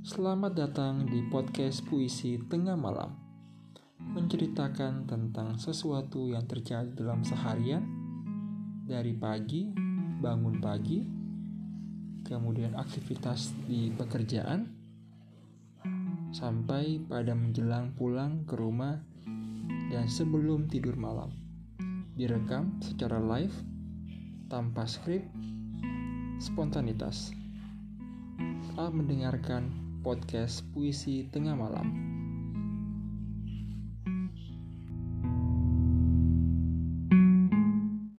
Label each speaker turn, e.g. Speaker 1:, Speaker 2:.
Speaker 1: Selamat datang di podcast Puisi Tengah Malam. Menceritakan tentang sesuatu yang terjadi dalam seharian dari pagi, bangun pagi, kemudian aktivitas di pekerjaan sampai pada menjelang pulang ke rumah dan sebelum tidur malam. Direkam secara live tanpa skrip spontanitas. Selamat mendengarkan podcast Puisi Tengah Malam.